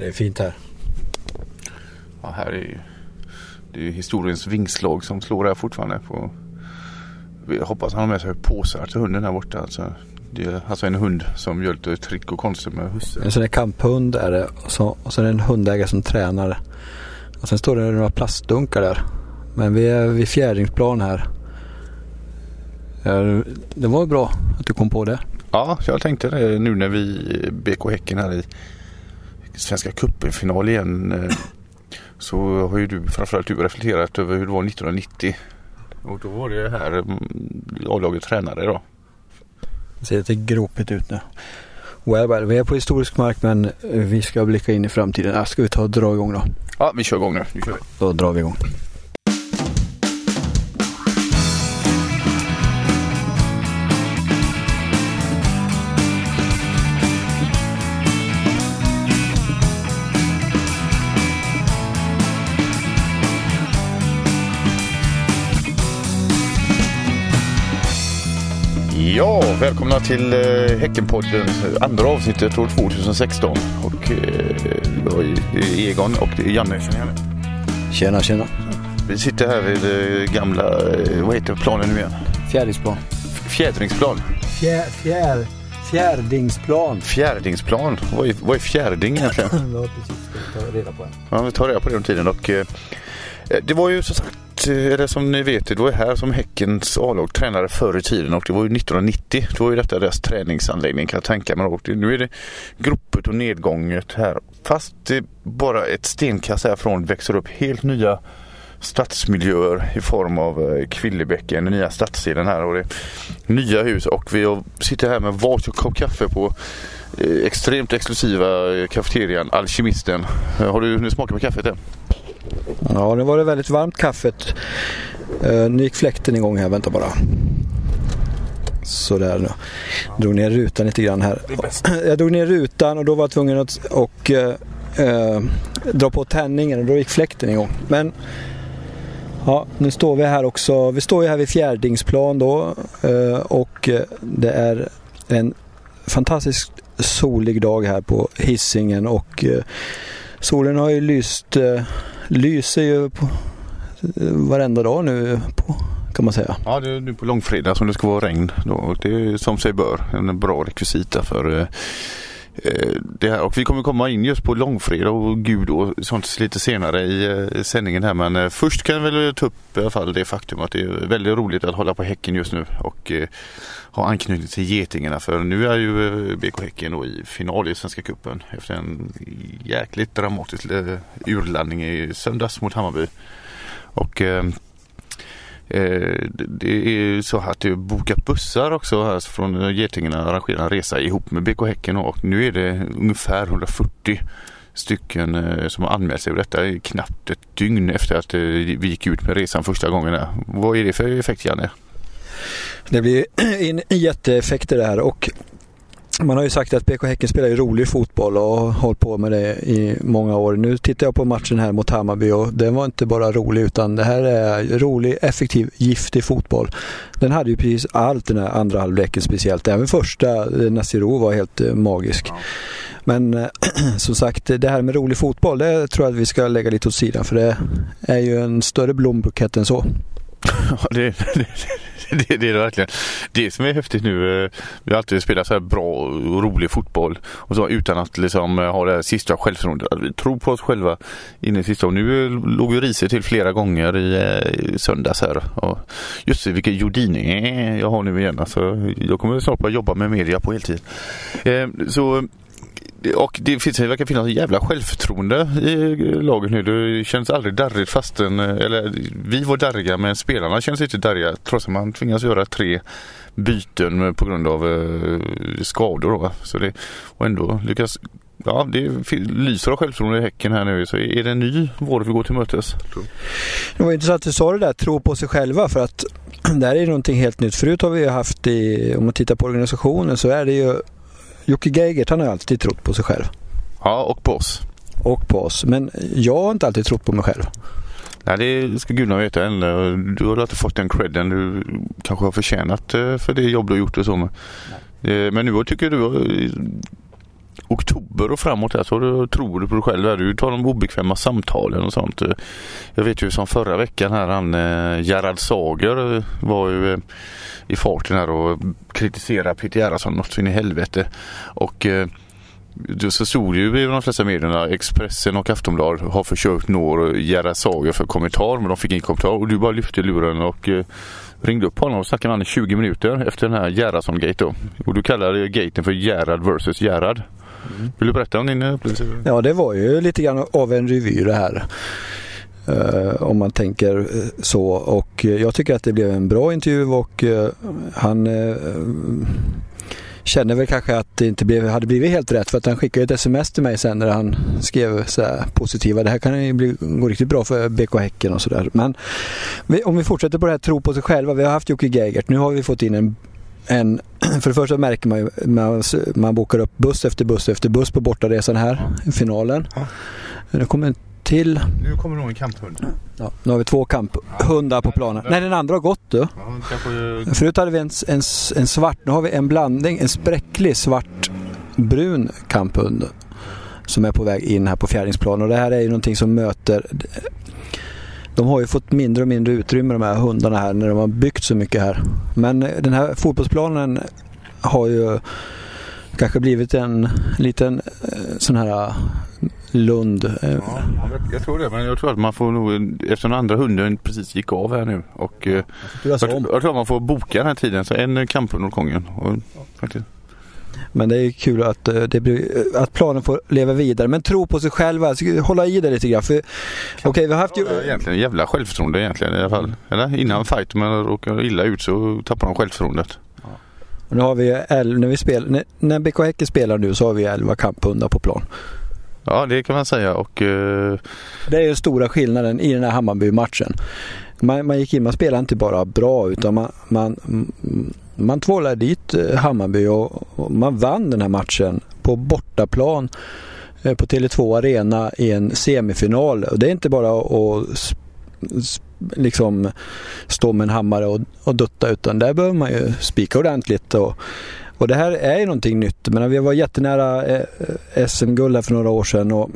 Det är fint här. Ja, här är ju, det är ju historiens vingslag som slår här fortfarande. På, jag hoppas han har med sig påsar till hunden här borta. Alltså, det är alltså en hund som gör lite trick och konster med husse. En sån där kamphund är det och så, och så är det en hundägare som tränar. Och sen står det några plastdunkar där. Men vi är vid fjädringsplan här. Ja, Det var bra att du kom på det. Ja, jag tänkte det nu när vi BK Häcken här i Svenska cupen-final igen. eh, Så har ju du framförallt du reflekterat över hur det var 1990. Och då var det här mm, A-laget tränare då. Det ser lite gropigt ut nu. Well, well, vi är på historisk mark men vi ska blicka in i framtiden. Ska vi ta och dra igång då? Ja, vi kör igång nu. Nu kör vi. Då drar vi igång. Ja, välkomna till eh, Häckenpodden, andra avsnittet år 2016. Och eh, jag är Egon och det Janne. Känner jag igen. Tjena, tjena. Vi sitter här vid eh, gamla, eh, vad heter planen nu igen? Fjärdingsplan. Fjädringsplan. Fjär, fjär, fjärdingsplan. Fjärdingsplan. Vad är, vad är fjärding egentligen? Ja, precis. Ska vi ta reda på en. Ja, vi tar reda på det om tiden. Och, eh, det var ju som sagt, eh, eller som ni vet, det var ju här som Häckens A-lag tränade förr i tiden och det var ju 1990. Då var ju detta deras träningsanläggning kan jag tänka mig. Och nu är det gruppet och nedgånget här. Fast det bara ett stenkast härifrån växer upp helt nya stadsmiljöer i form av eh, Kvillebäcken, den nya stadsdelen här och det nya hus och vi sitter här med varsin kopp kaffe på eh, extremt exklusiva eh, kafeterian Alkemisten. Har du hunnit smaka på kaffet än? Ja, nu var det väldigt varmt kaffet. Uh, nu gick fläkten igång här. Vänta bara. Sådär nu. Drog ner rutan lite grann här. Jag drog ner rutan och då var jag tvungen att och, eh, eh, dra på tändningen och då gick fläkten igång. Men ja, nu står vi här också. Vi står ju här vid Fjärdingsplan då eh, och eh, det är en fantastiskt solig dag här på Hisingen och eh, solen har ju lyst eh, lyser ju på eh, varenda dag nu på, kan man säga. Ja, det är nu på långfredag som det ska vara regn. Då. Det är som sig bör en bra rekvisita för eh, Eh, det här. Och vi kommer komma in just på långfredag och gud och sånt lite senare i eh, sändningen här. Men eh, först kan jag väl ta upp i alla fall det faktum att det är väldigt roligt att hålla på Häcken just nu och ha anknytning till Getingarna. För nu är ju BK Häcken då i final i Svenska Cupen efter en jäkligt dramatisk urladdning i söndags mot Hammarby. Och Eh, Eh, det- är ju så att det är bokat bussar också här från Getingarna arrangerar en resa ihop med BK Häcken och nu är det ungefär 140 stycken eh, som har anmält sig och detta är knappt ett dygn efter att eh, vi gick ut med resan första gången. Vad är det för effekt Janne? Det blir en jätteeffekt det här och man har ju sagt att BK Häcken spelar ju rolig fotboll och har hållit på med det i många år. Nu tittar jag på matchen här mot Hammarby och den var inte bara rolig utan det här är rolig, effektiv, giftig fotboll. Den hade ju precis allt den här andra halvleken speciellt. Även första, eh, Nasiro var helt eh, magisk. Men eh, som sagt, det här med rolig fotboll, det tror jag att vi ska lägga lite åt sidan för det är ju en större blombukett än så. Ja, det, det, det, det är det verkligen. Det som är häftigt nu, eh, vi har alltid spelat så här bra och rolig fotboll och så utan att liksom eh, ha det här sista självförtroendet. Alltså, vi tror på oss själva in i sista. Och nu eh, låg ju Riese till flera gånger i i söndags här. Och just det, vilken Jordini jag har nu igen. Alltså, jag kommer snart börja jobba med media på heltid. Så och det, finns, det verkar finnas en jävla självförtroende i laget nu. Det känns aldrig darrigt fastän, eh, eller vi var darriga men spelarna känns inte darriga trots att man tvingas göra tre byten på grund av eh, skador. Då, så det, och ändå lyckas, ja det lyser av självförtroende i Häcken här nu. Så är det en ny vår vi går till mötes? Det var intressant att du sa det där, tro på sig själva för att det här är någonting helt nytt. Förut har vi haft i, om man tittar på organisationen så är det ju Jocke Geigert, han har alltid trott på sig själv Ja, och på oss. och på oss. Men jag har inte alltid trott på mig själv. Nej, det ska gudarna veta. än. Du har alltid fått den credden du kanske har förtjänat eh, för det jobb du har gjort och så. Men, eh, men nu tycker du oktober och framåt här så tror du på dig själv. Du tar de obekväma samtalen och sånt. Jag vet ju som förra veckan här han eh, Gerhard Sager eh, var ju eh, i farten här och kritiserade Peter Gerhardsson något så in i helvete. Och så stod det ju i de flesta medierna, Expressen och Aftonbladet har försökt nå Gerhard Sager för kommentar men de fick ingen kommentar och du bara lyfte luren och ringde upp honom och snackade med honom i 20 minuter efter den här Gerhardsson-gate då. Och du kallade gaten för Gerhard vs Gerhard. Mm. Vill du berätta om din eh, upplevelse? Ja det var ju lite grann av en revy det här. Uh, om man tänker eh, så och jag tycker att det blev en bra intervju och uh, han uh, känner väl kanske att det inte blev, hade blivit helt rätt för att han skickade ett sms till mig sen när han skrev så här positiva. Det här kan ju bli, gå riktigt bra för BK Häcken och sådär. Men vi, om vi fortsätter på det här tro på sig själva. Vi har haft Jocke Geigert. Nu har vi fått in en en, för det första märker man ju, man, man bokar upp buss efter buss efter buss på bortaresan här, i finalen. Ja. Det kommer till. Nu kommer nog en kamphund. Ja, nu har vi två kamphundar på planen. Nej, den andra har gått du. Ja, Förut hade vi en, en, en svart, nu har vi en blandning, en spräcklig svart-brun kamphund som är på väg in här på fjärringsplan och det här är ju någonting som möter de har ju fått mindre och mindre utrymme de här hundarna här när de har byggt så mycket här. Men den här fotbollsplanen har ju kanske blivit en liten eh, sån här Lund. Ja, jag tror det, men jag tror att man får nog, eftersom andra hunden precis gick av här nu och jag, jag, jag tror att man får boka den här tiden, så en kamphund åt gången. Och, faktiskt. Men det är kul att, eh, det blir, eh, att planen får leva vidare. Men tro på sig själva, hålla i det lite grann. För, okay, vi har haft ju... Egentligen jävla självförtroende egentligen i alla fall. Eller innan fight, men råkar illa ut så tappar de självförtroendet. Och nu har vi när, vi spel, när, när BK Häcken spelar nu så har vi 11 kamphundar på plan. Ja det kan man säga och... Uh... Det är ju stora skillnaden i den här Hammarby-matchen. Man, man gick in, man spelade inte bara bra utan man, man, mm, man tvålade dit eh, Hammarby och, och man vann den här matchen på bortaplan eh, på Tele2 Arena i en semifinal. Och det är inte bara att liksom stå med en hammare och, och dutta utan där behöver man ju spika ordentligt. Och, och det här är ju någonting nytt. Men vi var jättenära eh, SM-guld här för några år sedan och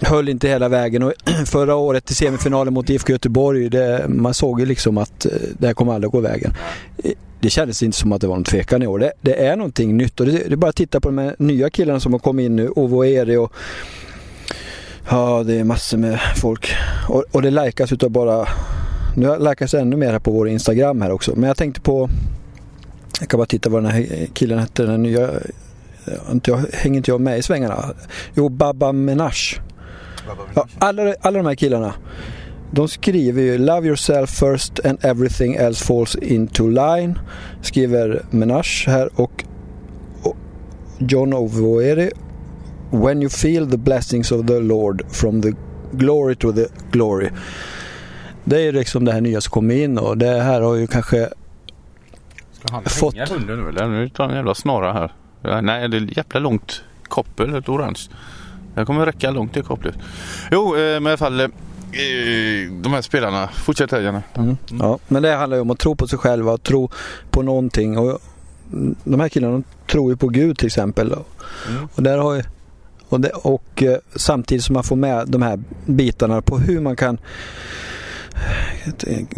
höll inte hela vägen. Och förra året i semifinalen mot IFK Göteborg, det, man såg ju liksom att eh, det här kommer aldrig gå vägen. Eh, det kändes inte som att det var någon tvekan i år. Det, det är någonting nytt och det, det är bara att titta på de här nya killarna som har kommit in nu. Ovo Eri och Ja, det är massor med folk. Och, och det likas utav bara... Nu likas ännu mer här på vår Instagram här också. Men jag tänkte på jag kan bara titta vad den här killen hette, den nya. Jag, hänger inte jag med i svängarna? Jo, Baba Menage. Ja, alla, alla de här killarna. De skriver ju Love yourself first and everything else falls into line. Skriver Menage här och, och John Ovoeri. When you feel the blessings of the Lord from the glory to the glory. Det är liksom det här nya som kommer in och det här har ju kanske Ska han fått... hänga hunden nu eller? Nu tar han en jävla snara här. Nej, det är jävla långt koppel, ett orange. Det kommer räcka långt det kopplet. Jo, eh, men i alla fall. Eh, de här spelarna, fortsätt här gärna. Mm. Mm. Ja, men det handlar ju om att tro på sig själva och tro på någonting. Och de här killarna de tror ju på Gud till exempel. Mm. Och, där har ju, och, det, och eh, samtidigt som man får med de här bitarna på hur man kan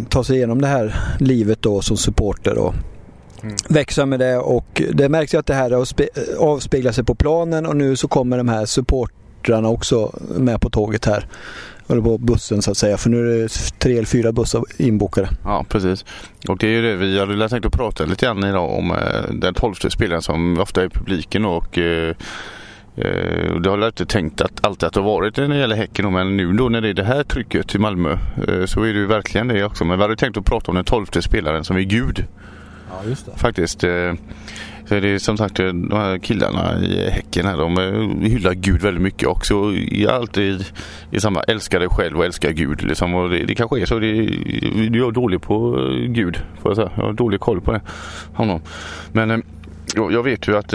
ta sig igenom det här livet då som supporter. Och, Mm. växa med det och det märks ju att det här avspeglar sig på planen och nu så kommer de här supportrarna också med på tåget här. Eller på bussen så att säga för nu är det tre eller fyra bussar inbokade. Ja precis. Och det är ju det vi hade tänkt att prata lite grann idag om eh, den tolfte spelaren som ofta är i publiken och eh, eh, det har jag inte tänkt att alltid att det har varit när det gäller Häcken men nu då när det är det här trycket i Malmö så är det ju verkligen det också. Men vi hade tänkt att prata om den tolfte spelaren som är Gud. Ja, just det. Faktiskt. För det är som sagt de här killarna i Häcken här, de eh, hyllar Gud väldigt mycket också. Är alltid i samma älska dig själv och älska Gud. Liksom. Och det, det kanske är så. Det, jag är dålig på eh, Gud, får jag säga. Jag har dålig koll på det. Honom. Men eh, jag vet ju att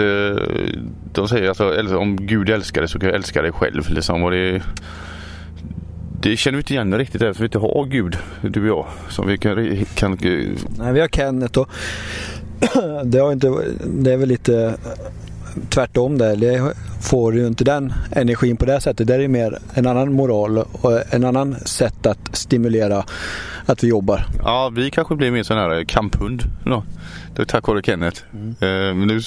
de säger att alltså, om Gud älskar dig så kan jag älska dig själv. Liksom. Och det, det känner vi inte igen riktigt eftersom vi inte har Gud, du och jag. Som vi kan, kan... Nej, vi har Kenneth och det, har inte, det är väl lite tvärtom där. Det får ju inte den energin på det sättet. Det är mer en annan moral och en annan sätt att stimulera att vi jobbar. Ja, vi kanske blir mer sån här kamphund då. Det är tack vare Kenneth. Mm. Eh, men nu,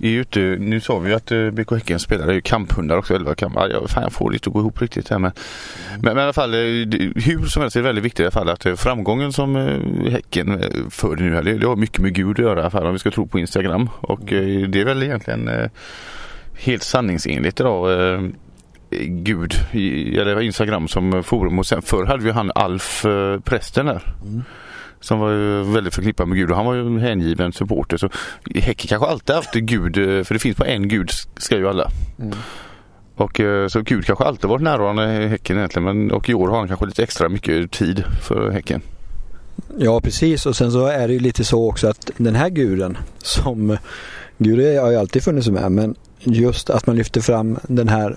är ju inte, nu sa vi ju att eh, BK Häcken spelar ju kamphundar också, 11 kamp. Ja, fan, jag får det inte att gå ihop riktigt här men, mm. men, men, i alla fall eh, hur som helst är det väldigt viktigt i alla fall att eh, framgången som Häcken för nu här, det, det har mycket med Gud att göra i alla fall om vi ska tro på Instagram och mm. det är väl egentligen helt sanningsenligt idag Gud, eller Instagram som forum och sen förr hade vi han Alf prästen där. Mm som var väldigt förknippad med Gud och han var ju en hängiven supporter. Så Häcken kanske alltid haft Gud, eh, för det finns bara en Gud, ska ju alla. Mm. Och eh, så Gud kanske alltid varit närvarande i Häcken egentligen men, och i år har han kanske lite extra mycket tid för Häcken. Ja precis och sen så är det ju lite så också att den här guden som Gud har ju alltid funnits med men just att man lyfter fram den här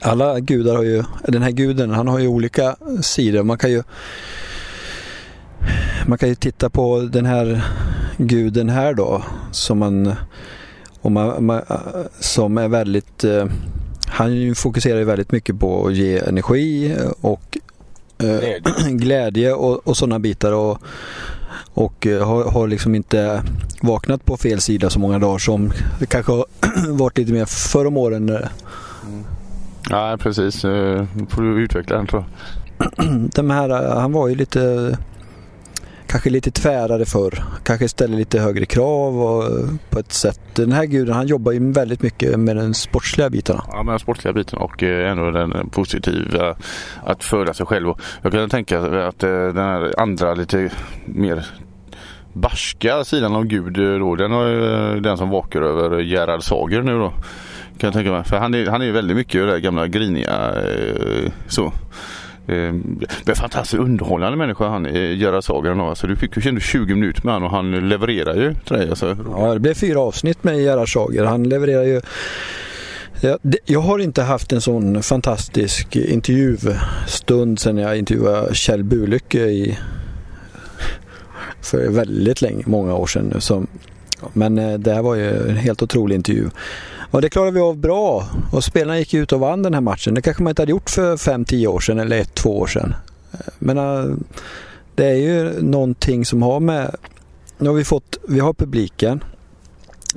alla gudar har ju, den här guden han har ju olika sidor. Man kan ju man kan ju titta på den här guden här då som man, man, man som är väldigt eh, han fokuserar ju väldigt mycket på att ge energi och eh, glädje och, och sådana bitar och, och eh, har, har liksom inte vaknat på fel sida så många dagar som det kanske har varit lite mer förr om åren. Mm. Ja precis, får du utveckla den tror jag. De här, han var ju lite kanske lite tvärare för Kanske ställer lite högre krav och eh, på ett sätt. Den här guden han jobbar ju väldigt mycket med den sportsliga bitarna. Ja, med den sportsliga biten och eh, ändå den positiva att föda sig själv. Jag kan tänka att eh, den här andra lite mer barska sidan av Gud då, den är den som vakar över Gerhard Sager nu då. Kan jag tänka mig. För han är, han är väldigt mycket det gamla griniga så. Eh, fantastiskt underhållande människa han eh, Gerhard Sagan. Alltså, du fick ju ändå 20 minuter med honom och han levererar ju till dig. Alltså. Ja, det blev fyra avsnitt med Gerhard Sager. Han levererar ju jag har inte haft en sån fantastisk intervjustund sedan jag intervjuade Kjell Bulycke i för väldigt länge, många år sedan nu. Så, men eh, det här var ju en helt otrolig intervju. Och det klarade vi av bra och spelarna gick ut och vann den här matchen. Det kanske man inte hade gjort för 5-10 år sedan eller 1-2 år sedan. Men äh, det är ju någonting som har med... Nu har vi fått, vi har publiken,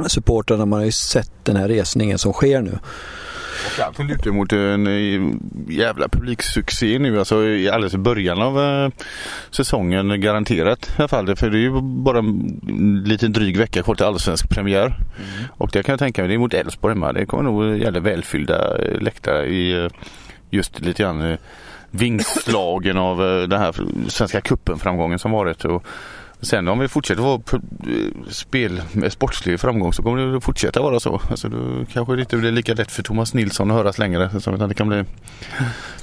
supportrarna, man har ju sett den här resningen som sker nu. Och allt lutar mot en eh, jävla publiksuccé nu. Alltså alldeles i början av eh, säsongen garanterat i alla fall. För det är ju bara en liten dryg vecka kvar till allsvensk premiär. Mm. Och det kan jag tänka mig, det är mot Elfsborg hemma. Det kommer nog gälla välfyllda eh, läktare i just lite grann vingslagen av den här Svenska cupen framgången som varit. Och Sen om vi fortsätter vara eh, spel med sportslig framgång så kommer det fortsätta vara så. Alltså då kanske det inte blir lika lätt för Thomas Nilsson att höras längre. det kan bli...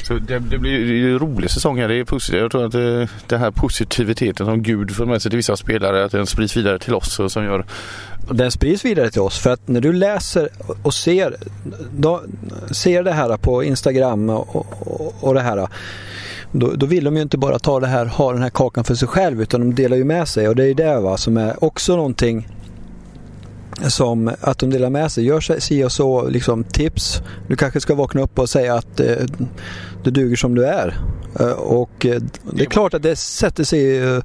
Så det, det blir en rolig säsong här. Det är positivt. Jag tror att det, den här positiviteten som Gud för med sig till vissa spelare, att den sprids vidare till oss och som gör den sprids vidare till oss för att när du läser och ser, då, ser det här på Instagram och, och, och det här då, då, vill de ju inte bara ta det här, ha den här kakan för sig själv utan de delar ju med sig och det är det va, som är också någonting som att de delar med sig. Gör si och så liksom tips. Du kanske ska vakna upp och säga att eh, du duger som du är. Eh, och eh, det är klart att det sätter sig eh,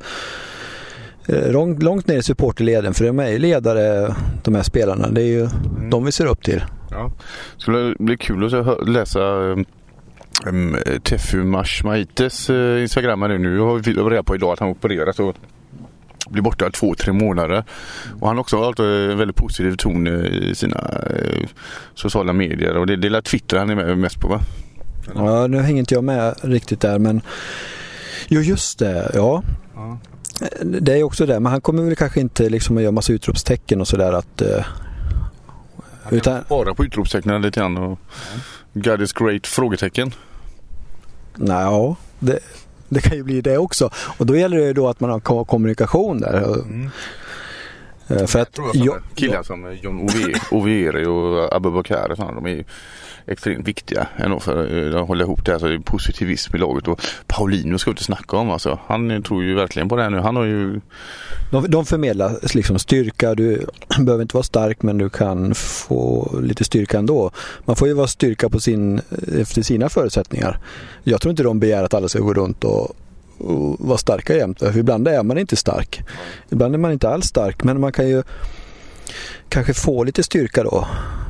eh långt, långt ner i supporterleden för de är ju ledare de här spelarna. Det är ju mm. de vi ser upp till. Ja. Det skulle bli kul att läsa eh, um, Tefu Mashmaites uh, Instagram nu. Nu har vi reda på idag att han opererat och blir borta två, tre månader. Och han har också haft en väldigt positiv ton i sina uh, sociala medier och det, det är Twitter han är med mest på va? Ja, nu hänger inte jag med riktigt där men Jo just det, ja. ja. Det är också det, men han kommer väl kanske inte liksom att göra massa utropstecken och sådär att uh, utan... Bara på utropstecknen lite grann och God is great? Frågetecken. Nej, det, det kan ju bli det också. Och då gäller det då att man har kommunikation där. Mm. Eh, för att jag, killar som John Overi och Abubakar och sådana, de är extremt viktiga ändå för att hålla ihop det här. Så det är positivism i laget och Paulino ska vi inte snacka om alltså. Han tror ju verkligen på det här nu. Han har ju... De, de förmedlar liksom styrka. Du behöver inte vara stark men du kan få lite styrka ändå. Man får ju vara styrka på sin, efter sina förutsättningar. Jag tror inte de begär att alla ska gå runt och och vara starka jämt. För ibland är man inte stark. Ibland är man inte alls stark men man kan ju kanske få lite styrka då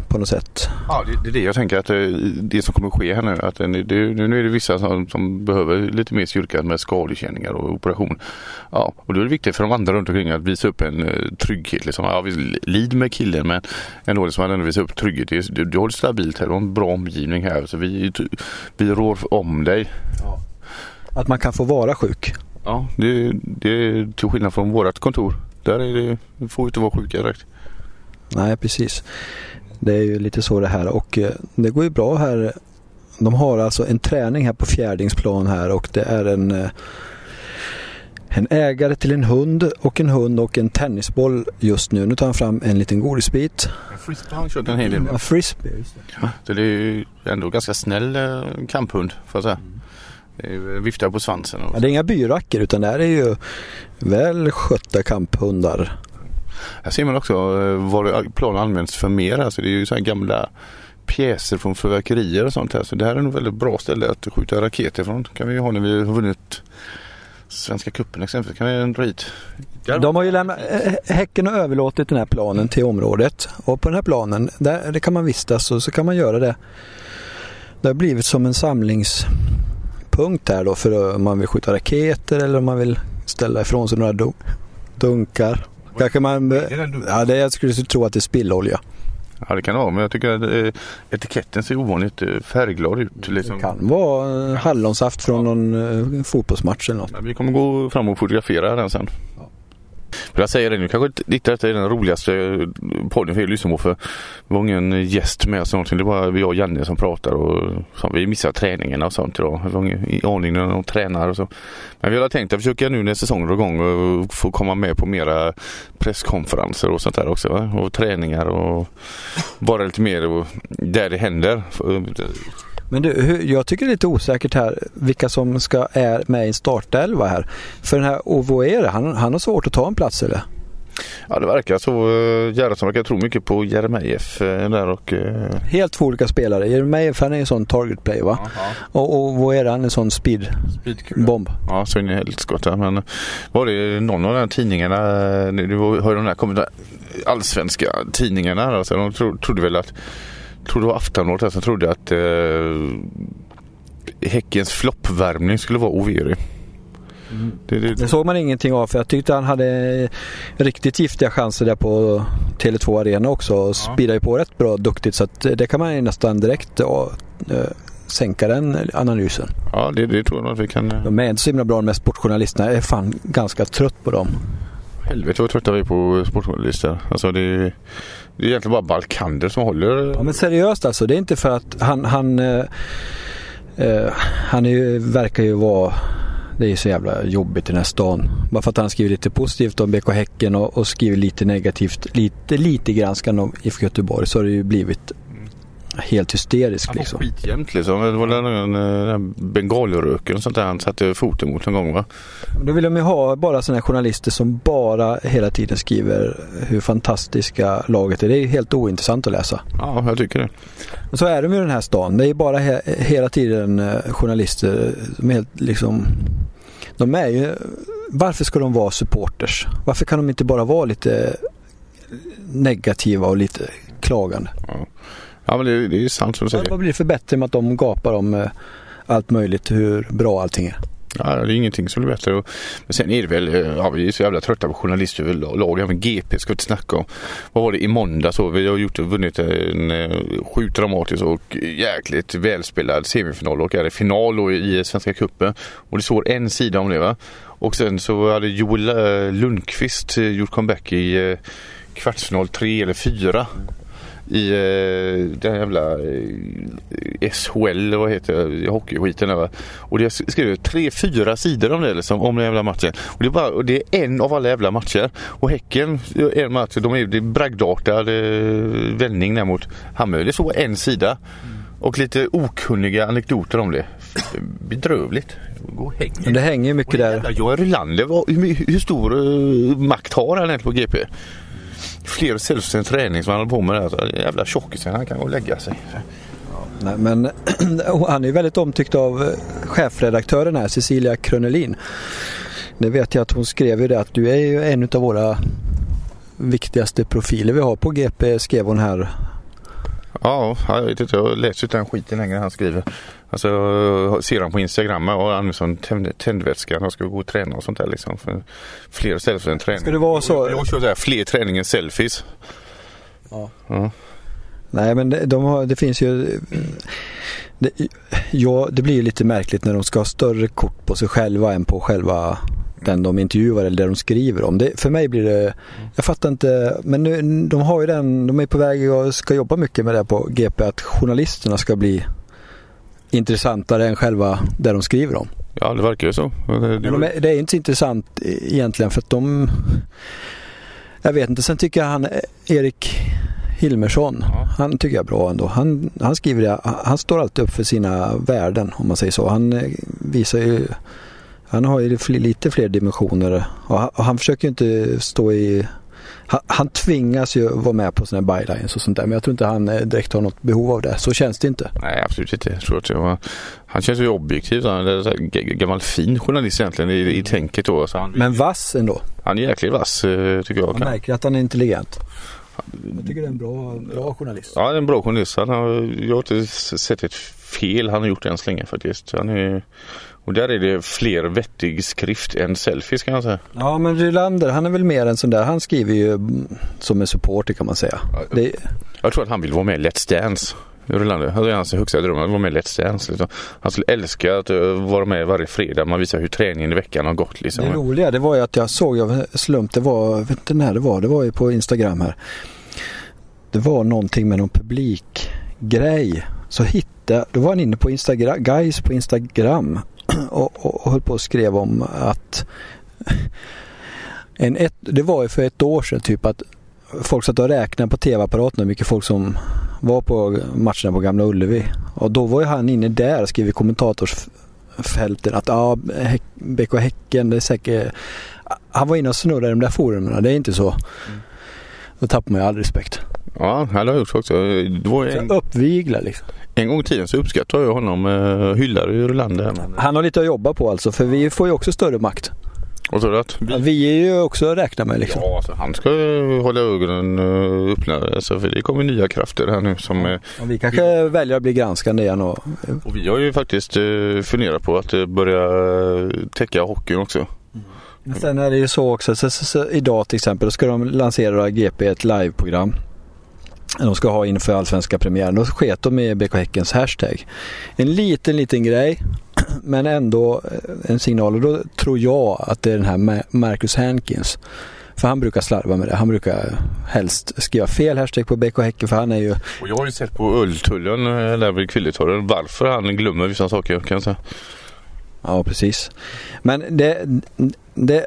på något sätt. Ja, det, det är det jag tänker att det, eh, det som kommer ske här nu. Att det, det, nu är det vissa som, som, behöver lite mer styrka med skadekänningar och operation. Ja, och då är det viktigt för de andra runt omkring att visa upp en uh, trygghet. Liksom. Ja, vi lid med killen men ändå liksom att ändå visa upp trygghet. Du, du har det stabilt här, du har en bra omgivning här. Så vi, vi rår om dig. Ja. Att man kan få vara sjuk? Ja, det, det är till skillnad från vårt kontor. Där är det, får inte vara sjuka direkt. Nej, precis. Det är ju lite så det här och eh, det går ju bra här. De har alltså en träning här på Fjärdingsplan här och det är en eh, en ägare till en hund och en hund och en tennisboll just nu. Nu tar han fram en liten godisbit. Frisbee har han kört en hel del med. Ja, frisbee. Ja, det är ju ändå ganska snäll eh, kamphund får jag säga. Mm. Viftar på svansen. Ja, det är inga byracker utan det här är ju väl skötta kamphundar. Här ser man också eh, vad planen används för mer. Alltså det är ju så här gamla pjäser från förverkerier och sånt här. Så det här är nog väldigt bra ställe att skjuta raketer från. kan vi ha när vi har vunnit Svenska cupen exempelvis. kan vi dra hit. De har ju lämnat, Häcken har överlåtit den här planen till området och på den här planen där det kan man vistas och så kan man göra det. Det har blivit som en samlingspunkt här då för om man vill skjuta raketer eller om man vill ställa ifrån sig några dunkar. Kanske man, ja, det, jag skulle tro att det är spillolja. Ja det kan vara men jag tycker att eh, etiketten ser ovanligt eh, färgglad ut. Liksom. Det kan vara hallonsaft från ja. någon fotbollsmatch eller något. Ja, vi kommer gå fram och fotografera den sen. För jag säger det nu kanske inte detta är den roligaste eh, podden för er lyssnare på för det var ingen eh, gäst med oss någonting. Det var vi och Janne som pratar och så, vi missar träningarna och sånt idag. Vi har ingen aning när de tränar och så. Men vi har tänkt att försöka nu när säsongen drar igång och få komma med på mera presskonferenser och sånt där också. Va? Och träningar och bara lite mer där det händer. Men du, jag tycker det är lite osäkert här vilka som ska är med i startelva här. För den här Ovoer, han, han har svårt att ta en plats eller? Ja det verkar så. Eh, Gerhardsson verkar tro mycket på Jeremejeff eh, där och... Eh, Helt två olika spelare. Jeremejeff han är en sån target play va? Aha. Och, och vad är han? En sån speed, bomb. Ja så in i helskotta. Men var det någon av de här tidningarna, du har ju de här allsvenska tidningarna alltså, de tro, trodde väl att tror det var Aftonbladet som trodde att eh, Häckens floppvärmning skulle vara Overi. Mm. Det, det, det, såg man ingenting av för jag tyckte han hade riktigt giftiga chanser där på Tele2 Arena också och ja. speedade på rätt bra duktigt så att det kan man nästan direkt ja, eh, sänka den analysen. Ja det, det tror jag att vi kan. Eh, De är inte så himla bra med sportjournalisterna. Jag är fan ganska trött på dem. Helvete vad trötta vi är på sportjournalister. Alltså det det är egentligen bara Balkander som håller. Ja men seriöst alltså. Det är inte för att han, han, eh, eh, han är ju, verkar ju vara det är så jävla jobbigt i den här stan. Bara för att han skriver lite positivt om BK Häcken och, och skriver lite negativt, lite, lite granskande om IFK Göteborg så har det ju blivit helt hysterisk. Liksom. Skitjämt liksom. Det var den, den bengalröken och sånt där han satte foten mot en gång va? Då vill de ju ha bara sådana journalister som bara hela tiden skriver hur fantastiska laget är. Det är helt ointressant att läsa. Ja, jag tycker det. Och så är de i den här stan. Det är bara he hela tiden eh, journalister som är helt liksom de är ju, varför ska de vara supporters? Varför kan de inte bara vara lite negativa och lite klagande? Ja. Ja men det, det är ju sant som du säger. Vad blir det för bättre med att de gapar om eh, allt möjligt, hur bra allting är? Ja, det är ingenting som blir bättre. Men sen är det väl, eh, ja, vi är så jävla trötta på journalister överlag. Även GP ska vi inte snacka om. Vad var det i måndag så? Vi har gjort, vunnit en eh, sjukt dramatisk och jäkligt välspelad semifinal och är det final i Svenska Cupen. Och det står en sida om det va. Och sen så hade Joel Lundqvist gjort comeback i kvartsfinal tre eller fyra i eh, den jävla eh, SHL, vad heter det, hockeyskiten där Och det skrev tre, fyra sidor om det liksom, om den jävla matchen. Och det, är bara, och det är en av alla jävla matcher. Och Häcken, en match, de är, det är bragdartad eh, vändning där mot Hammarby. Det är så en sida. Och lite okunniga anekdoter om det. Bedrövligt. Hänger. Det hänger mycket där. Johan Rylander, hur, hur stor uh, makt har han egentligen på GP? Fler sällsynt träning som han håller på med. Där. Jävla tjockisen, han kan gå och lägga sig. Nej, men han är väldigt omtyckt av eh, chefredaktören här, Cecilia Krönelin. Det vet jag att hon skrev ju det att du är ju en av våra viktigaste profiler vi har på GP skrev hon här Ja, jag vet inte. Jag läser inte den skiten längre han skriver. Alltså ser han på Instagram och han som tänd, tändvätska. Han ska gå och träna och sånt där liksom. För fler för en träning. Ska det vara så? Jag kör där, fler träning än selfies. Ja. ja. Nej men det, de har, det finns ju det, ja, det blir ju lite märkligt när de ska ha större kort på sig själva än på själva den de intervjuar eller det de skriver om. Det, för mig blir det, jag fattar inte, men nu, de har ju den, de är på väg och ska jobba mycket med det på GP, att journalisterna ska bli intressantare än själva det de skriver om. Ja, det verkar ju så. Det, det, är, det är inte så intressant egentligen för att de, jag vet inte, sen tycker jag han Erik Hilmersson, ja. han tycker jag är bra ändå. Han, han skriver det, han står alltid upp för sina värden om man säger så. Han eh, visar ju han har ju lite fler dimensioner och han, och han försöker inte stå i han, han tvingas ju vara med på sådana här bylines och sånt där men jag tror inte han eh, direkt har något behov av det. Så känns det inte. Nej absolut inte. Jag tror att var, han känns ju objektiv. Han är gammal fin journalist egentligen i, i tänket då. Så han, men vass ändå. Han är jäkligt vass eh, tycker jag. Man märker att han är intelligent. Jag tycker det är en bra, bra journalist. Ja, det är en bra journalist. Han har, jag har inte sett ett fel han har gjort än så länge faktiskt. Han är, och där är det fler vettig skrift än selfies kan jag säga. Ja men Rylander han är väl mer en sån där, han skriver ju som en supporter kan man säga. Det... Jag tror att han vill vara med i Let's Dance. Rylander, det är hans högsta dröm att vara med i Let's Dance. Liksom. Han skulle älska att eh, vara med varje fredag. Man visar hur träningen i veckan har gått. Liksom. Det roliga det var ju att jag såg av slump, det var, jag vet inte när det var, det var ju på Instagram här. Det var någonting med någon publikgrej. Så hittade, då var han inne på Instagram, guys på Instagram och, och, och höll på och skrev om att en ett, det var ju för ett år sedan typ att folk satt och räknade på tv-apparaterna hur mycket folk som var på matcherna på Gamla Ullevi. Och då var ju han inne där och skrev i kommentatorsfälten att ja, BK Häcken, det är säkert... Han var inne och snurrade i de där forumen, det är inte så. Mm. Då tappar man ju all respekt. Ja, det har jag gjort också. Det var en... Uppvigla liksom. En gång i tiden så uppskattade jag honom, uh, hyllade ju Rylander. Han har lite att jobba på alltså, för vi får ju också större makt. Och så att vi... vi är ju också att räkna med liksom. Ja, alltså, han ska hålla ögonen uh, öppna. Alltså, för det kommer nya krafter här nu som... Och vi kanske vi... väljer att bli granskande igen. Och... och vi har ju faktiskt uh, funderat på att uh, börja täcka hockeyn också. Mm. Sen är det ju så också, så, så, så, idag till exempel, då ska de lansera GP ett liveprogram de ska ha inför allsvenska premiären. Då sket de med BK Häckens hashtag. En liten, liten grej men ändå eh, en signal och då tror jag att det är den här Marcus Hankins. För han brukar slarva med det. Han brukar helst skriva fel hashtag på BK Häcken för han är ju... Och jag har ju sett på Ulltullen eh, där vid Kvilletorren varför han glömmer vissa saker kan jag säga. Ja precis. Men det, det,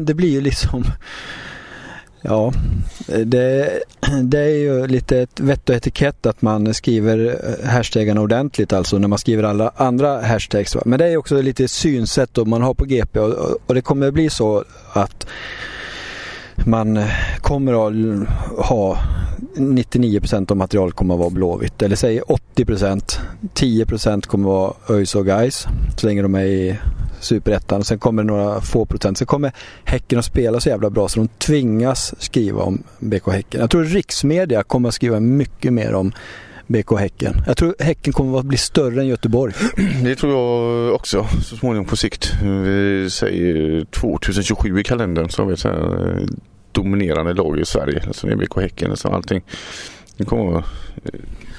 det blir ju liksom Ja, det, det är ju lite ett vett och etikett att man skriver eh, hashtaggarna ordentligt alltså när man skriver alla andra hashtags. Men det är också lite synsätt då man har på GP och, och det kommer bli så att man eh, kommer att ha 99% av materialet kommer att vara Blåvitt. Eller säg 80%. 10% kommer att vara ÖIS och Gais så länge de är i Superettan. Sen kommer det några få procent. Sen kommer Häcken att spela så jävla bra så de tvingas skriva om BK Häcken. Jag tror riksmedia kommer att skriva mycket mer om BK Häcken. Jag tror Häcken kommer att bli större än Göteborg. Det tror jag också så småningom på sikt. Vi säger 2027 i kalendern så har vi ett eh, dominerande lag i Sverige. Alltså det är BK Häcken och allting. Det kommer eh,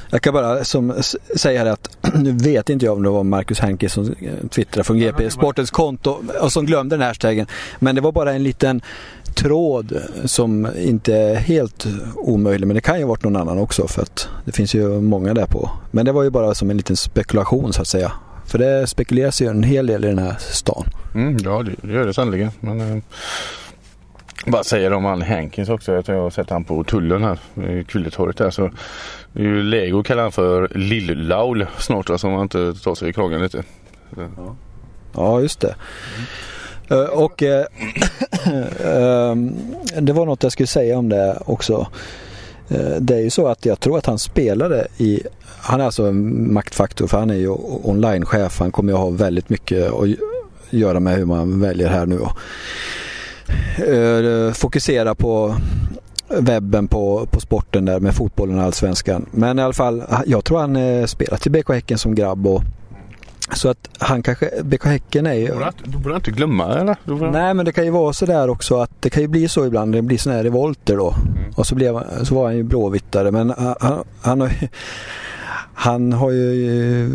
jag kan bara som, säga att nu vet inte jag om det var Marcus Henke som twittrade från GP Sportens konto och som glömde den här hashtaggen. Men det var bara en liten tråd som inte är helt omöjlig men det kan ju varit någon annan också för att det finns ju många där på. Men det var ju bara som en liten spekulation så att säga. För det spekuleras ju en hel del i den här stan. Mm, ja det gör det sannerligen. Men, eh, bara säger om han Hankins också. Jag har sett han på tullen här Kvilletorget där. Så Lego kallar han för Lill-Laul snart alltså, om man inte tar sig i kragen lite. Ja. ja, just det. Mm. Uh, och uh, uh, det var något jag skulle säga om det också. Eh, det är ju så att jag tror att han spelade i, han är alltså en maktfaktor för han är ju onlinechef. Han kommer ju ha väldigt mycket att göra med hur man väljer här nu. Fokusera på webben på, på sporten där med fotbollen och allsvenskan. Men i alla fall, jag tror han eh, spelat i BK Häcken som grabb och så att han kanske, BK Häcken är ju... Du borde inte glömma eller? Borde... Nej men det kan ju vara så där också att det kan ju bli så ibland. Det blir sådana här revolter då. Mm. Och så, blev, så var han ju blåvittare men han, han har han har ju,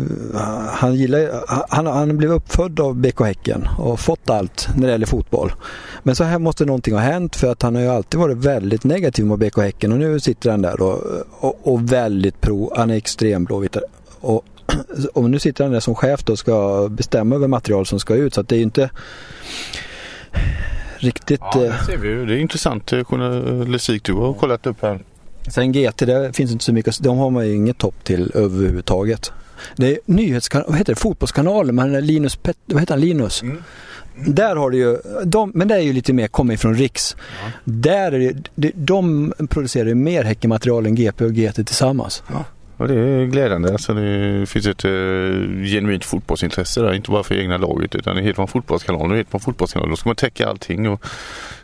han gillar han, han blev uppfödd av BK Häcken och fått allt när det gäller fotboll. Men så här måste någonting ha hänt för att han har ju alltid varit väldigt negativ mot BK Häcken och nu sitter han där och, och, och väldigt pro, han är extrem blåvittare. Och, och nu sitter han där som chef och ska bestämma över material som ska ut så att det är ju inte riktigt... Ja, det ser vi ju. Det är intressant eh, journalistik du har kollat upp här. Sen GT, det finns inte så mycket, de har man ju inget topp till överhuvudtaget. Det är nyhetskanal, vad heter det, fotbollskanalen med Linus, Pet, vad heter han, Linus? Mm. Där har du ju, de, men det är ju lite mer kommit från Riks. Ja. Där är det, de producerar ju mer Häckenmaterial än GP och GT tillsammans. Ja. Och det är glädjande. Alltså det finns ett uh, genuint fotbollsintresse där. Inte bara för egna laget utan helt från fotbollskanalen och helt från fotbollskanalen. Då ska man täcka allting. Och,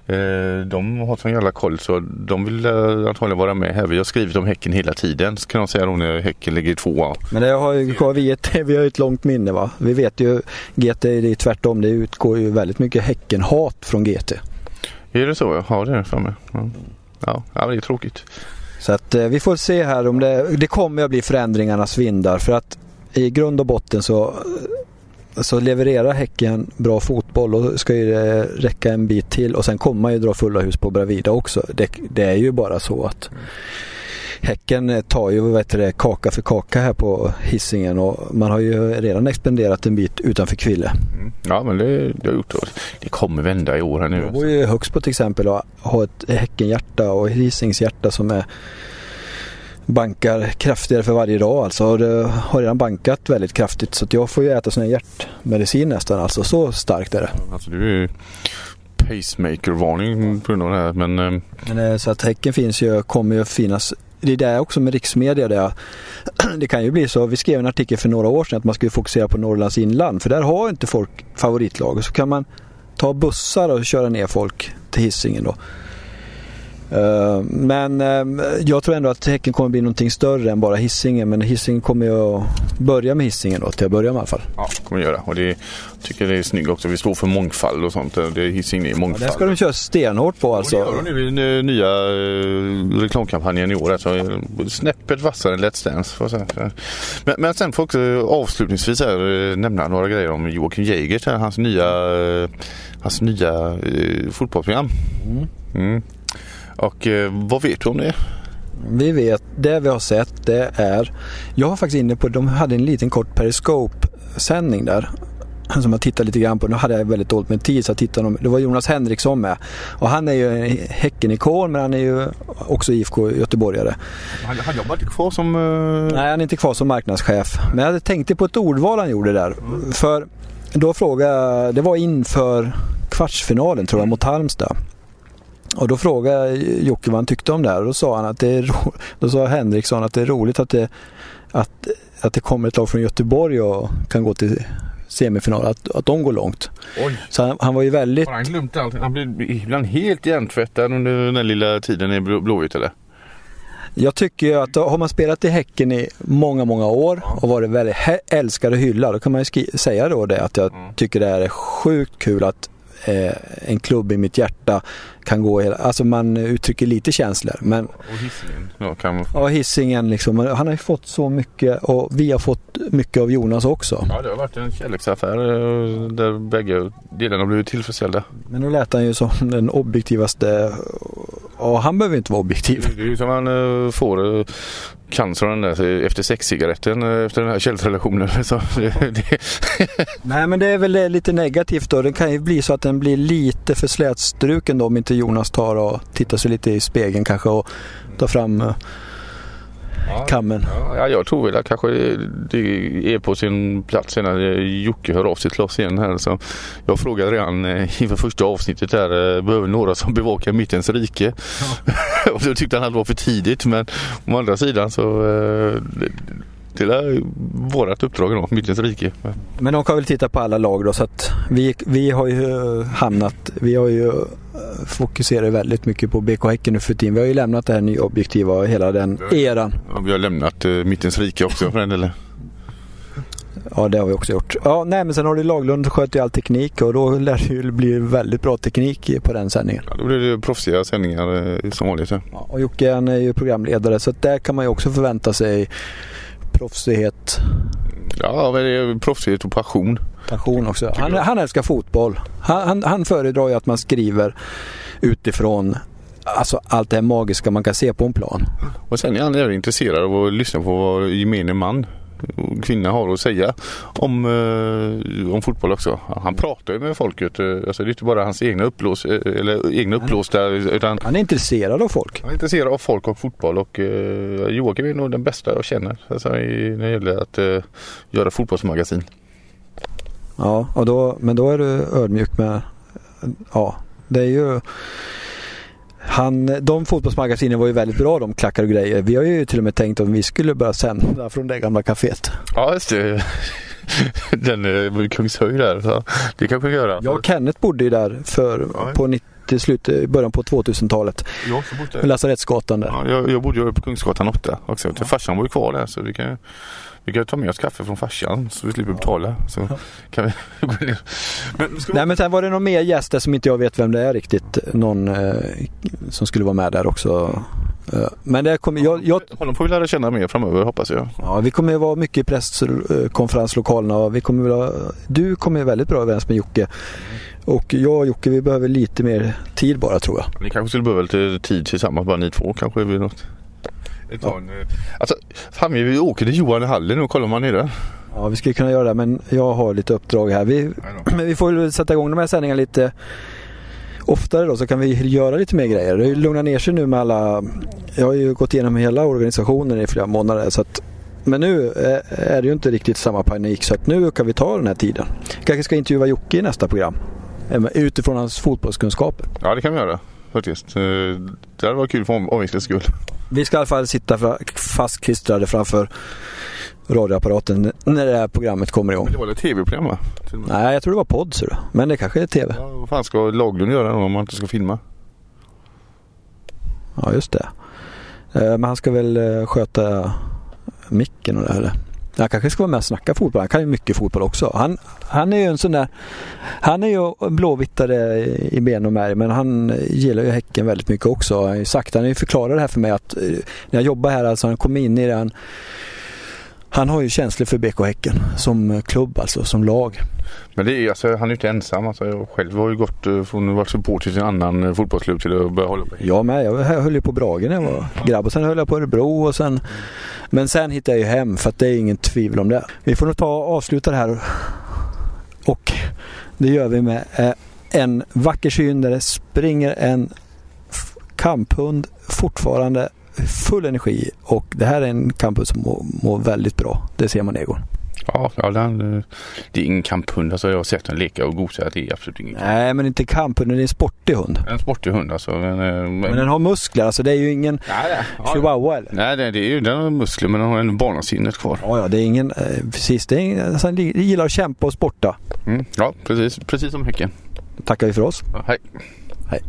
uh, de har sån jävla koll så de vill uh, antagligen vara med här. Vi har skrivit om Häcken hela tiden så kan de säga då när Häcken ligger i tvåa. Men det har ju, vi, ett, vi har ett långt minne va. Vi vet ju GT, det är tvärtom. Det utgår ju väldigt mycket Häckenhat från GT. Är det så? Ja, det är det för mig. Ja. Ja, ja det är tråkigt. Så att eh, vi får se här om det, det kommer att bli förändringarnas vindar för att i grund och botten så, eh, så levererar Häcken bra fotboll och ska ju det räcka en bit till och sen kommer man ju dra fulla hus på Bravida också. Det, det är ju bara så att mm. Häcken tar ju vet det, kaka för kaka här på hissingen och man har ju redan expenderat en bit utanför Kville. Mm. Ja men det, det har gjort det. Kommer vända i år här nu. Jag bor ju högst på till exempel och har ett Häckenhjärta och Hisings hjärta som är bankar kraftigare för varje dag alltså. Och det har redan bankat väldigt kraftigt så jag får ju äta sån här hjärtmedicin nästan alltså. Så starkt är det. Alltså du är pacemaker-varning på grund av det här men... Eh, men eh, så att Häcken finns ju, kommer ju finnas det är det också med riksmedia. Det, det kan ju bli så, vi skrev en artikel för några år sedan att man skulle fokusera på Norrlands inland för där har inte folk favoritlag. Så kan man ta bussar och köra ner folk till hissingen då. Eh, men eh, jag tror ändå att Häcken kommer bli någonting större än bara hissingen Men hissingen kommer ju att börja med hissingen då till att börja med i alla fall. Ja, kommer göra. Och det tycker det är snyggt också. Vi står för mångfald och sånt. Det är Hisingen är mångfald. Ja, det ska de köra stenhårt på alltså. Och det gör de nu i nya uh, reklamkampanjen i år. Alltså, snäppet vassare än Let's Dance. Men, men sen får jag också avslutningsvis här, nämna några grejer om Joakim Jägert. Hans nya, hans nya fotbollsprogram. Mm. Mm. Och eh, vad vet du om det? Vi vet, det vi har sett det är, jag var faktiskt inne på, de hade en liten kort Periscope-sändning där som jag tittade lite grann på. Nu hade jag väldigt dåligt med tid så jag tittade. Det var Jonas Henriksson med. Och han är ju en Häcken-ikon men han är ju också IFK Göteborgare. Han, han jobbar inte kvar som... Uh... Nej han är inte kvar som marknadschef. Men jag hade tänkt på ett ordval han gjorde där. Mm. För då frågade det var inför kvartsfinalen tror jag mot Halmstad. Och då frågade Jocke vad han tyckte om det här och då sa han att det är ro- då sa Henriksson att det är roligt att det, att, att det kommer ett lag från Göteborg och kan gå till semifinal, att, att de går långt. Oj. Så han, han, var ju väldigt... Har han glömt allt? Han blir ibland helt hjärntvättad under den lilla tiden i Blåvitt eller? Jag tycker att har man spelat i Häcken i många, många år och varit väldigt älskad och hyllad, då kan man ju säga då det att jag mm. tycker det är sjukt kul att eh, en klubb i mitt hjärta kan gå hela, alltså man uttrycker lite känslor. Men, och Hisingen ja, kan man... Ja, Hisingen liksom. Han har ju fått så mycket och vi har fått mycket av Jonas också. Ja, det har varit en kärleksaffär eh, där bägge delarna blivit tillfredsställda. Men nu lät han ju som den objektivaste och han behöver inte vara objektiv. Det är ju som han eh, får cancer den där efter sexcigaretten eh, efter den här kärleksrelationen. Nej men det är väl lite negativt då. Det kan ju bli så att den blir lite för slätstruken då om inte Jonas tar och tittar sig lite i spegeln kanske och tar fram eh, ja, kammen. Ja, jag tror väl att kanske det är på sin plats när Jocke hör av sig till oss igen här. Så jag frågade redan eh, inför första avsnittet där, eh, behöver några som bevakar mittens rike? Ja. och så tyckte han att det var för tidigt men å andra sidan så det är vårat uppdrag då, Mittens rike. Men de kan väl titta på alla lag då så att vi, vi har ju hamnat, vi har ju eh, fokuserat väldigt mycket på BK Häcken nu för tiden. Vi har ju lämnat det här nya objektiva och hela den eran. Ja, vi har lämnat uh, Mittens rike också för den delen. Ja det har vi också gjort. Ja nej men sen har du Laglund sköter ju all teknik och då lär det ju bli väldigt bra teknik på den sändningen. Ja då blir det proffsiga sändningar eh, som vanligt. Ja. och Jocke han är ju programledare så där kan man ju också förvänta sig proffsighet. Ja, proffsighet och passion. Passion också. Han, han älskar fotboll. Han, han, han föredrar ju att man skriver utifrån alltså allt det här magiska man kan se på en plan. Och sen är han även intresserad av att lyssna på vad gemene man kvinna har att säga om, eh, om fotboll också. Han pratar ju med folket. Alltså det är inte bara hans egna uppblås, eh, eller egna uppblåsta. Utan han är intresserad av folk. Han är intresserad av folk och fotboll och eh, Joakim är nog den bästa jag känner alltså, i, när det gäller att eh, göra fotbollsmagasin. Ja, och då, men då är du ödmjuk med, ja, det är ju han, de fotbollsmagasinen var ju väldigt bra de klackar och grejer. Vi har ju till och med tänkt om vi skulle börja sända från det gamla kaféet. Ja just det. Den är Kungshöjd där. Så det kanske vi göra. Jag och Kenneth bodde ju där för, ja. på 90 slutet, början på 2000-talet. Jag också bodde Lasarettsgatan där. Ja, jag, jag bodde ju på Kungsgatan 8 också. Ja. Farsan bor ju kvar där så vi kan vi kan ta med oss kaffe från farsan så vi slipper betala. Så kan vi gå ner. Men, Nej men sen var det någon mer gäst där som inte jag vet vem det är riktigt. Någon eh, som skulle vara med där också. Eh, men det kommer, jag, jag... Honom får vi lära känna mer framöver hoppas jag. Ja vi kommer vara mycket i presskonferenslokalerna och vi kommer vara, du kommer väldigt bra överens med Jocke. Och jag och Jocke vi behöver lite mer tid bara tror jag. Ni kanske skulle behöva lite tid tillsammans bara ni två kanske? Vid något. Ja. En, eh, alltså, fan vi åker till Johan i hallen och kollar om han är där. Ja vi skulle kunna göra det men jag har lite uppdrag här. Vi, men vi får väl sätta igång de här sändningarna lite oftare då så kan vi göra lite mer grejer. Det lugnar ner sig nu med alla, jag har ju gått igenom hela organisationen i flera månader så att men nu är det ju inte riktigt samma panik så att nu kan vi ta den här tiden. Kanske ska intervjua Jocke i nästa program. Utifrån hans fotbollskunskaper. Ja det kan vi göra faktiskt. Eh, det hade varit kul för omväxlings skull. Vi ska i alla fall sitta fastklistrade framför radioapparaten när det här programmet kommer igång. Men det var ett tv-program va? Nej, jag tror det var podd så Men det kanske är tv. Ja, vad fan ska Laglund göra om man inte ska filma? Ja, just det. Eh, men han ska väl eh, sköta micken och det här. Han kanske ska vara med och snacka fotboll. Han kan ju mycket fotboll också. Han, han är ju en sån där... Han är ju blåvittare i ben och märg men han gillar ju Häcken väldigt mycket också. Han har ju sagt, han har ju förklarat det här för mig att eh, när jag jobbar här, alltså han kom in i den han har ju känslor för BK Häcken som klubb alltså, som lag. Men det är, alltså, han är ju inte ensam. Alltså, jag själv har ju gått eh, från att vara supporter till en annan eh, fotbollsklubb till att börja hålla på. Jag med. Jag höll ju på Brage när jag var grabb och sen höll jag på Örebro och sen Men sen hittade jag ju hem för att det är ingen tvivel om det. Vi får nog ta och avsluta det här och det gör vi med eh, en vacker syn där det springer en kamphund fortfarande full energi och det här är en kamphund som mår, mår väldigt bra. Det ser man Egon. Ja, ja den, det är ingen kamphund. Alltså jag har sett den leka och gosa. Det är absolut ingen Nej, men inte kamphund. Det är en sportig hund. En sportig hund alltså. Men, men, men den har muskler. Alltså det är ju ingen nej, nej. chihuahua eller? Nej, det, det är ju, den har muskler men den har en barnasinnet kvar. Ja, ja, det är ingen, eh, precis. Det är ingen, alltså, den gillar att kämpa och sporta. Mm, ja, precis. Precis som Häcken. Tackar vi för oss. Ja, hej. Hej.